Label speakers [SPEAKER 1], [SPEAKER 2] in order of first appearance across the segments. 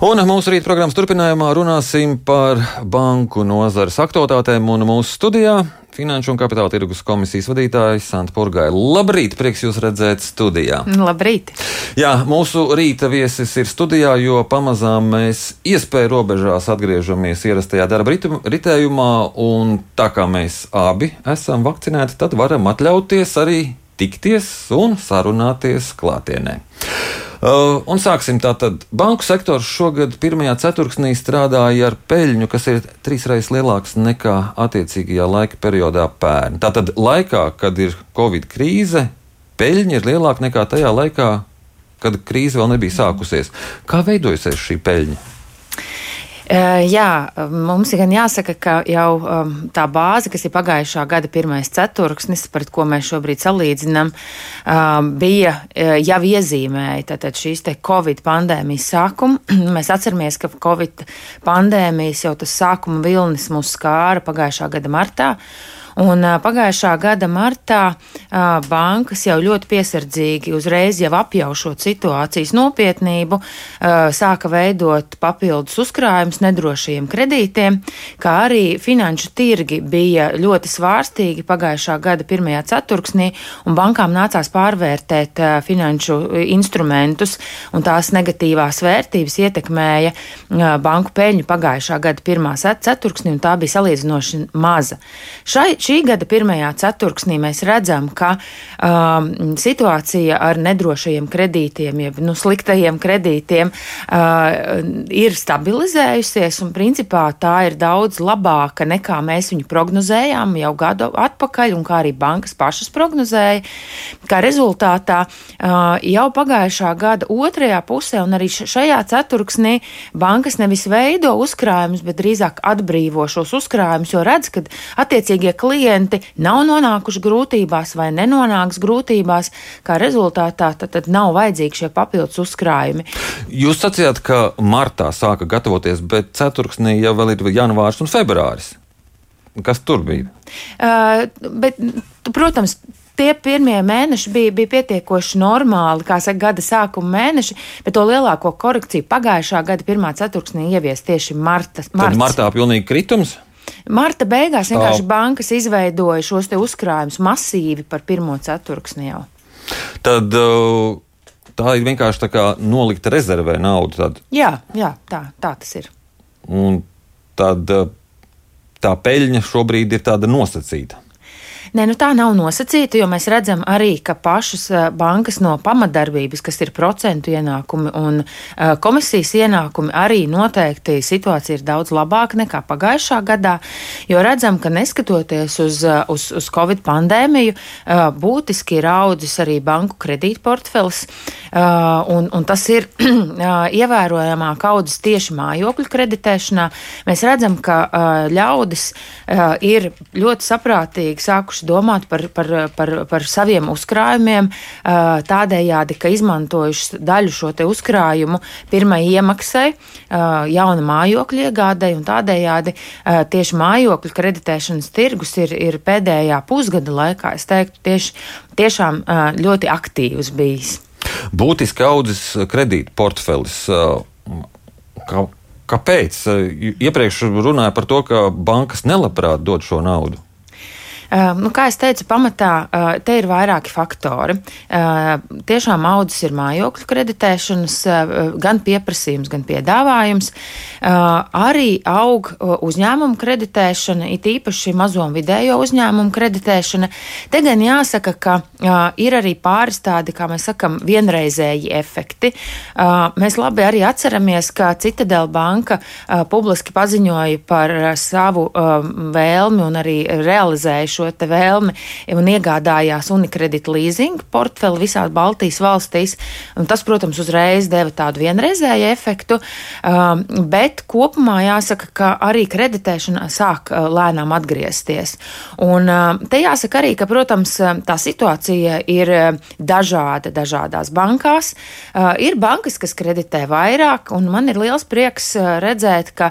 [SPEAKER 1] Un mūsu rīta programmas turpinājumā runāsim par banku nozares aktualitātēm. Mūsu studijā Finanšu un kapitāla tirgus komisijas vadītājs Santa Purgai. Labrīt, prieks jūs redzēt studijā.
[SPEAKER 2] Labrīt!
[SPEAKER 1] Jā, mūsu rīta viesis ir studijā, jo pamazām mēs iespēju robežās atgriežamies ierastajā darba ritējumā, un tā kā mēs abi esam vakcinēti, tad varam atļauties arī tikties un sarunāties klātienē. Uh, un sāksim tātad. Banku sektors šogad pirmajā ceturksnī strādāja ar peļņu, kas ir trīsreiz lielāks nekā attiecīgajā laika periodā pērn. Tātad laikā, kad ir Covid krīze, peļņa ir lielāka nekā tajā laikā, kad krīze vēl nebija sākusies. Kā veidojusies šī peļņa?
[SPEAKER 2] Jā, mums gan jāsaka, ka jau um, tā bāze, kas ir pagājušā gada pirmais ceturksnis, pret ko mēs šobrīd salīdzinām, um, bija jau iezīmēja tātad šīs te Covid pandēmijas sākumu. mēs atceramies, ka Covid pandēmijas jau tas sākuma vilnis mūs skāra pagājušā gada martā. Un pagājušā gada martā bankas jau ļoti piesardzīgi, uzreiz jau apjaušot situācijas nopietnību, sāka veidot papildus uzkrājumus nedrošiem kredītiem, kā arī finanšu tirgi bija ļoti svārstīgi pagājušā gada pirmajā ceturksnī, un bankām nācās pārvērtēt finanšu instrumentus, un tās negatīvās vērtības ietekmēja banku peļņu pagājušā gada pirmā ceturksnī, un tā bija salīdzinoši maza. Šai, šī gada pirmajā ceturksnī mēs redzam, ka um, situācija ar nedrošajiem kredītiem, jeb nu, sliktajiem kredītiem, uh, ir stabilizējusies, un principā tā ir daudz labāka nekā mēs viņu prognozējām jau gadu atpakaļ, un kā arī bankas pašas prognozēja. Kā rezultātā uh, jau pagājušā gada otrajā pusē, un arī šajā ceturksnī, bankas nevis veido uzkrājumus, bet drīzāk atbrīvo šos uzkrājumus, jo redz, ka attiecīgie klienti klienti nav nonākuši grūtībās vai nenonāks grūtībās, kā rezultātā tad, tad nav vajadzīgi šie papildus uzkrājumi.
[SPEAKER 1] Jūs sacījāt, ka martā sāka gatavoties, bet ceturksnī jau vēl ir janvārs un februāris. Kas tur bija?
[SPEAKER 2] Uh, bet, protams, tie pirmie mēneši bija, bija pietiekoši normāli, kā saka, gada sākuma mēneši, bet to lielāko korekciju pagājušā gada pirmā ceturksnī ievies tieši marta.
[SPEAKER 1] Tad martā pilnīgi kritums?
[SPEAKER 2] Marta beigās vienkārši bankas izveidoja šos uzkrājumus masīvi par pirmo ceturksni jau.
[SPEAKER 1] Tad uh, tā ir vienkārši tā kā nolikta rezervē nauda. Tad.
[SPEAKER 2] Jā, jā tā, tā tas ir.
[SPEAKER 1] Un tad uh, tā peļņa šobrīd ir tāda nosacīta.
[SPEAKER 2] Nē, nu tā nav nosacīta, jo mēs redzam arī, ka pašas eh, bankas no pamatdarbības, kas ir procentu ienākumi un uh, komisijas ienākumi, arī noteikti situācija ir daudz labāka nekā pagājušā gadā, jo redzam, ka neskatoties uz, eh, uz, uz Covid pandēmiju, būtiski ir audzis arī banku kredītportfelis, uh, un, un tas ir ievērojamāk audzis tieši mājokļu kreditēšanā. Mēs redzam, ka ļaudis ir ļoti saprātīgi sākuši sākuši domāt par, par, par, par saviem uzkrājumiem, tādējādi, ka izmantojuši daļu šo uzkrājumu pirmai iemaksai, jauna mājokļa iegādai, un tādējādi tieši mājokļu kreditēšanas tirgus ir, ir pēdējā pusgada laikā, es teiktu, tieši, tiešām ļoti aktīvs bijis.
[SPEAKER 1] Būtiski audzis kredīta portfelis. Kā, kāpēc? Iepriekš runāja par to, ka bankas nelabprāt dod šo naudu.
[SPEAKER 2] Nu, kā jau teicu, pamatā te ir vairāki faktori. Tiešām audzis ir mājokļu kreditēšanas, gan pieprasījums, gan piedāvājums. Arī aug uzņēmumu kreditēšana, it īpaši mazo un vidējo uzņēmumu kreditēšana. Te gan jāsaka, ka ir arī pāris tādi, kā mēs sakam, vienreizēji efekti. Mēs labi arī atceramies, ka Citadela banka publiski paziņoja par savu vēlmi un arī realizēja šo vēlmi un iegādājās Unikredita leasing portfeli visās Baltijas valstīs. Tas, protams, uzreiz deva tādu vienreizēju efektu, um, bet kopumā jāsaka, ka arī kreditēšana sāk uh, lēnām atgriezties. Un um, te jāsaka arī, ka, protams, tā situācija ir uh, dažāda dažādās bankās. Uh, ir bankas, kas kreditē vairāk, un man ir liels prieks redzēt, ka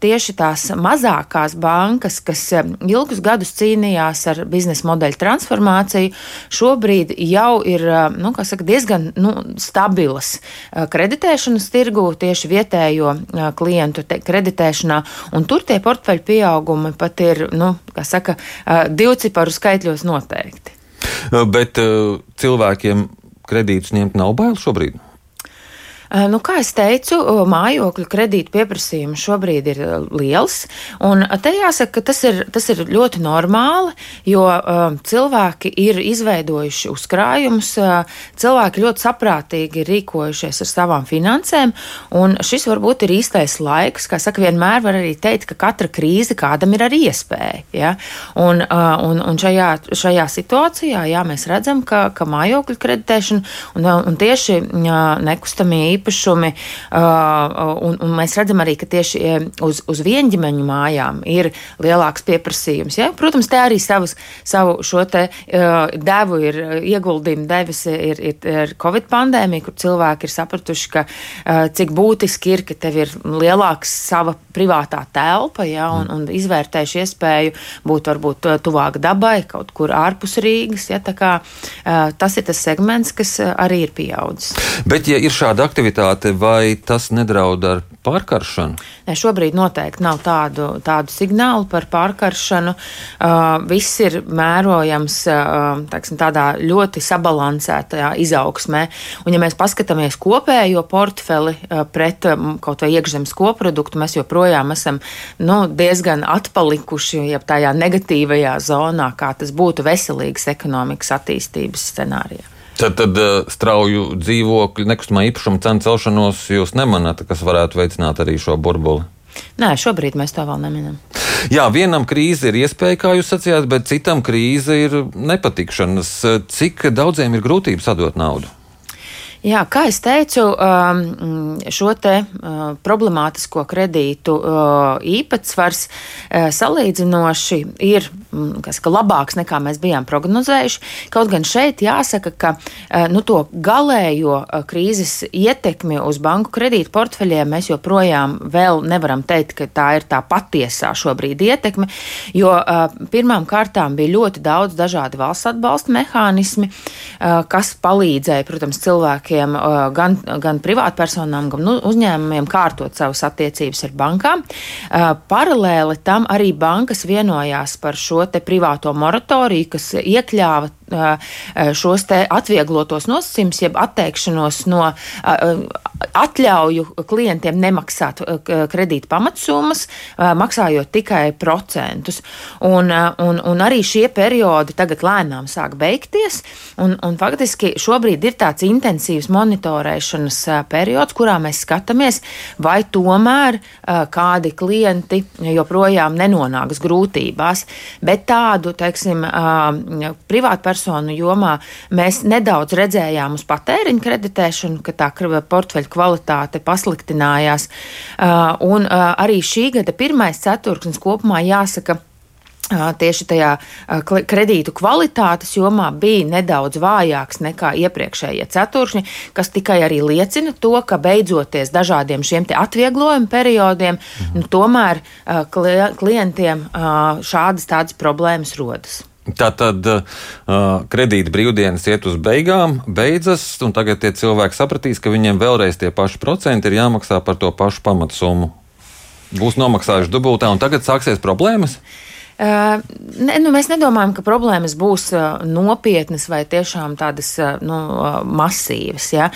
[SPEAKER 2] tieši tās mazākās bankas, kas um, ilgus gadus cīnījās, mainījās ar biznesa modeļu transformāciju, šobrīd jau ir nu, saka, diezgan nu, stabilas kreditēšanas tirgu tieši vietējo klientu kreditēšanā, un tur tie portfeļu pieaugumi pat ir, nu, kā saka, divciparu skaitļos noteikti.
[SPEAKER 1] Bet cilvēkiem kredītus ņemt nav bail šobrīd?
[SPEAKER 2] Eh, nu, kā jau teicu, mājokļu kredītu pieprasījums šobrīd ir eh, liels. Te jāsaka, ka tas ir, tas ir ļoti normāli, jo uh, cilvēki ir izveidojuši uzkrājumus, uh, cilvēki ļoti saprātīgi ir rīkojušies ar savām finansēm, šis varbūt ir īstais laiks. Kā saka, vienmēr var arī teikt, ka katra krīze kādam ir arī iespēja. Ja? Un, uh, un, un šajā, šajā situācijā jā, mēs redzam, ka, ka mājokļu kreditēšana un, un tieši nekustamie īpašumi, un, un mēs redzam arī, ka tieši uz, uz vienģimeņu mājām ir lielāks pieprasījums. Ja? Protams, te arī savus, savu šo te devu ir ieguldījumu devis ir, ir, ir Covid pandēmija, kur cilvēki ir sapratuši, ka cik būtiski ir, ka tev ir lielāks sava privātā telpa, ja? un, un izvērtējuši iespēju būt varbūt tuvāk dabai, kaut kur ārpus Rīgas. Ja? Kā, tas ir tas segments, kas arī ir pieaudzis.
[SPEAKER 1] Bet, ja ir šāda aktivitāte, aktivitāte, vai tas nedraud ar pārkaršanu?
[SPEAKER 2] Ne, šobrīd noteikti nav tādu, tādu signālu par pārkaršanu. Uh, viss ir mērojams uh, tāksim, tādā ļoti sabalansētajā izaugsmē. Un, ja mēs paskatāmies kopējo portfeli uh, pret um, kaut vai iekšzemes koproduktu, mēs joprojām esam nu, diezgan atpalikuši ja tajā negatīvajā zonā, kā tas būtu veselīgas ekonomikas attīstības scenārijā.
[SPEAKER 1] Tad, tad eh, strauju dzīvokļu, nekustamā īpašuma cenu celšanos jūs nemanāt, kas varētu veicināt arī šo burbuli?
[SPEAKER 2] Nē, šobrīd mēs to vēl neminam.
[SPEAKER 1] Jā, vienam krīze ir iespēja, kā jūs sacījāt, bet citam krīze ir nepatikšanas. Cik daudziem ir grūtības atdot naudu?
[SPEAKER 2] Jā, kā jau teicu, um, šo te uh, problemātisko kredītu uh, īpatsvars uh, salīdzinoši ir saka, labāks nekā mēs bijām prognozējuši. Kaut gan šeit jāsaka, ka nu, to galējo krīzes ietekmi uz banku kredītu portfeļiem mēs joprojām nevaram teikt, ka tā ir tā patiesā šobrīd ietekme, jo pirmām kārtām bija ļoti daudz dažādi valsts atbalsta mehānismi, kas palīdzēja, protams, cilvēkiem, gan, gan privātpersonām, gan nu, uzņēmumiem kārtot savas attiecības ar bankām. Paralēli tam arī bankas vienojās par šo privāto moratoriju, kas iekļāva šos atvieglotos nosacījumus, jeb atteikšanos no atļauju klientiem nemaksāt kredīta pamatsummas, maksājot tikai procentus. Un, un, un arī šie periodi tagad lēnām sāk beigties, un, un faktiski šobrīd ir tāds intensīvs monitorēšanas periods, kurā mēs skatāmies, vai tomēr kādi klienti joprojām nenonāks grūtībās, bet tādu, teiksim, privātpersonu personu jomā mēs nedaudz redzējām uz patēriņa kreditēšanu, ka tā portfeļa kvalitāte pasliktinājās. Un arī šī gada pirmais ceturksnis kopumā jāsaka, tieši tajā kredītu kvalitātes jomā bija nedaudz vājāks nekā iepriekšējie ceturkšņi, kas tikai arī liecina to, ka beidzoties dažādiem šiem atvieglojumu periodiem, mhm. nu, tomēr klientiem šādas tādas problēmas rodas.
[SPEAKER 1] Tā tad uh, kredīta brīvdienas iet uz beigām, beidzas, un tagad tie cilvēki sapratīs, ka viņiem vēlreiz tie paši procenti ir jāmaksā par to pašu pamatsummu. Būs nomaksājuši dubultā, un tagad sāksies problēmas. Uh,
[SPEAKER 2] Ne, nu, mēs nedomājam, ka problēmas būs nopietnas vai tiešām tādas nu, masīvas. Ja?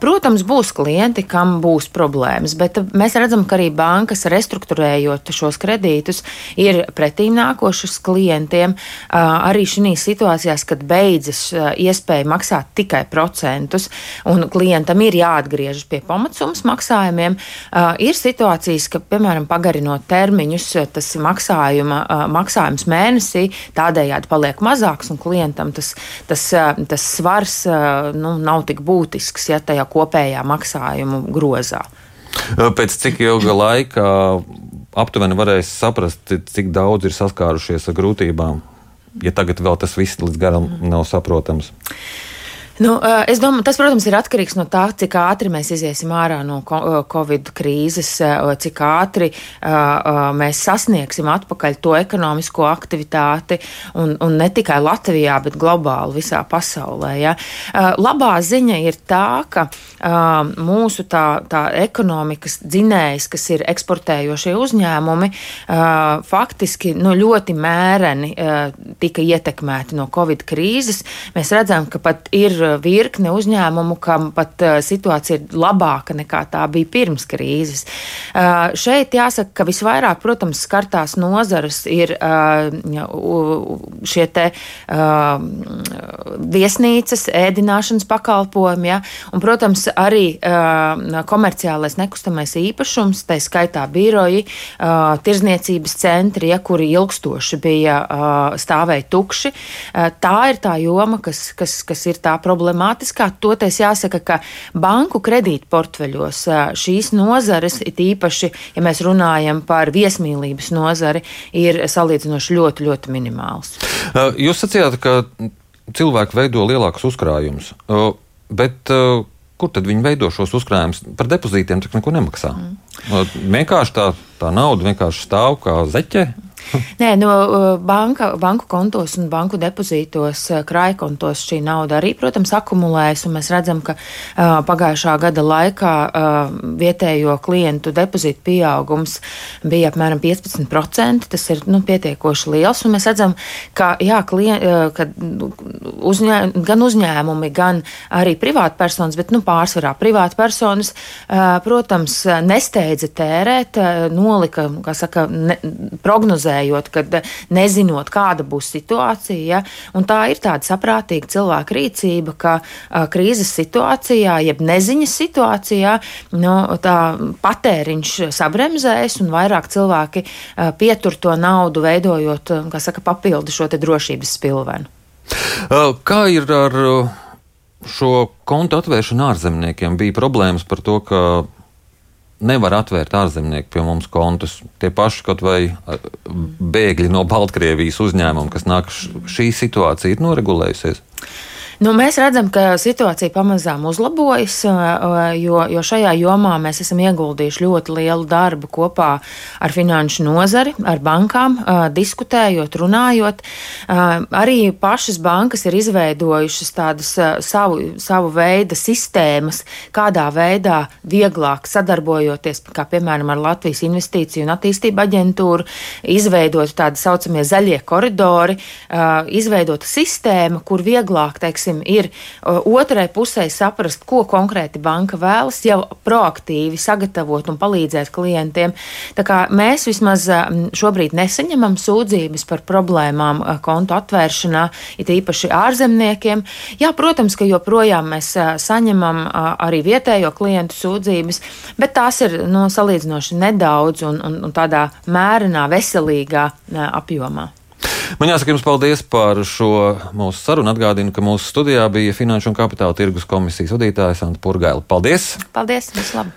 [SPEAKER 2] Protams, būs klienti, kam būs problēmas, bet mēs redzam, ka arī bankas restruktūrējot šos kredītus ir pretīm nākošas klientiem. Arī šīs situācijās, kad beidzas iespēja maksāt tikai procentus un klientam ir jāatgriežas pie pamatsummas maksājumiem, ir situācijas, ka, piemēram, pagarinot termiņus, tas maksājuma maksājums mēnesī tādējādi paliek mazāks, un klientam tas, tas, tas svars nu, nav tik būtisks ja tajā kopējā maksājumu grozā.
[SPEAKER 1] Pēc cik ilga laika aptuveni varēs saprast, cik daudz ir saskārušies ar grūtībām, ja tagad vēl tas viss līdz garam nav saprotams?
[SPEAKER 2] Nu, es domāju, tas, protams, ir atkarīgs no tā, cik ātri mēs iziesim ārā no Covid krīzes, cik ātri mēs sasniegsim atpakaļ to ekonomisko aktivitāti, un, un ne tikai Latvijā, bet globāli visā pasaulē. Ja. Labā ziņa ir tā, ka mūsu tā, tā ekonomikas dzinējs, kas ir eksportējošie uzņēmumi, faktiski nu, ļoti mēreni tika ietekmēti no Covid krīzes. Mēs redzam, ka pat ir virkne uzņēmumu, kam pat uh, situācija ir labāka nekā tā bija pirms krīzes. Uh, šeit jāsaka, ka visvairāk, protams, skartās nozares ir uh, šie te viesnīcas, ēdināšanas pakalpojumi, ja, un, protams, arī komerciālais nekustamais īpašums, tā skaitā biroji, tirzniecības centri, ja, kuri ilgstoši bija stāvēja tukši. Tā ir tā joma, kas, kas, kas ir tā problēma problemātiskāk. Toties jāsaka, ka banku kredītportfeļos šīs nozares, it īpaši, ja mēs runājam par viesmīlības nozari, ir salīdzinoši ļoti, ļoti minimāls.
[SPEAKER 1] Jūs sacījāt, ka cilvēki veido lielākus uzkrājumus, bet kur tad viņi veido šos uzkrājumus? Par depozītiem tak neko nemaksā. Mm. Vienkārši tā, tā nauda vienkārši stāv kā zeķe.
[SPEAKER 2] Nē, no banka, banku kontos un banku depozītos, krājkontos šī nauda arī, protams, akumulējas. Mēs redzam, ka uh, pagājušā gada laikā uh, vietējo klientu depozītu pieaugums bija apmēram 15%. Tas ir nu, pietiekoši liels. Mēs redzam, ka, jā, klien, uh, ka uzņē, gan uzņēmumi, gan arī privātpersonas, bet nu, pārsvarā privātpersonas, uh, protams, nesteidza tērēt, uh, nolika, kā saka, ne, prognozēt prognozējot, kad nezinot, kāda būs situācija. Ja? Un tā ir tāda saprātīga cilvēka rīcība, ka a, krīzes situācijā, jeb neziņas situācijā, nu, tā patēriņš sabremzēs un vairāk cilvēki a, pietur to naudu, veidojot, kā saka, papildu šo drošības spilvenu.
[SPEAKER 1] Kā ir ar šo kontu atvēršanu ārzemniekiem? Bija problēmas par to, ka nevar atvērt ārzemnieki pie mums kontus. Tie paši kaut vai bēgļi no Baltkrievijas uzņēmuma, kas nāk, šī situācija ir noregulējusies.
[SPEAKER 2] Nu, mēs redzam, ka situācija pamazām uzlabojas, jo, jo šajā jomā mēs esam ieguldījuši ļoti lielu darbu kopā ar finanšu nozari, ar bankām, diskutējot, runājot. Arī pašas bankas ir izveidojušas tādas savu, savu veidu sistēmas, kādā veidā vieglāk sadarbojoties, kā piemēram ar Latvijas investīciju un attīstību aģentūru, izveidot tādi saucamie zaļie koridori, izveidota sistēma, kur vieglāk, teiksim, teiksim, ir otrai pusē saprast, ko konkrēti banka vēlas, jau proaktīvi sagatavot un palīdzēt klientiem. Tā kā mēs vismaz šobrīd nesaņemam sūdzības par problēmām kontu atvēršanā, it īpaši ārzemniekiem. Jā, protams, ka joprojām mēs saņemam arī vietējo klientu sūdzības, bet tās ir nu, salīdzinoši nedaudz un, un, un tādā mērenā, veselīgā apjomā.
[SPEAKER 1] Man jāsaka jums paldies par šo mūsu sarunu. Atgādinu, ka mūsu studijā bija Finanšu un Kapitāla tirgus komisijas vadītājs Anta Purgaila. Paldies!
[SPEAKER 2] Paldies! Vislabāk!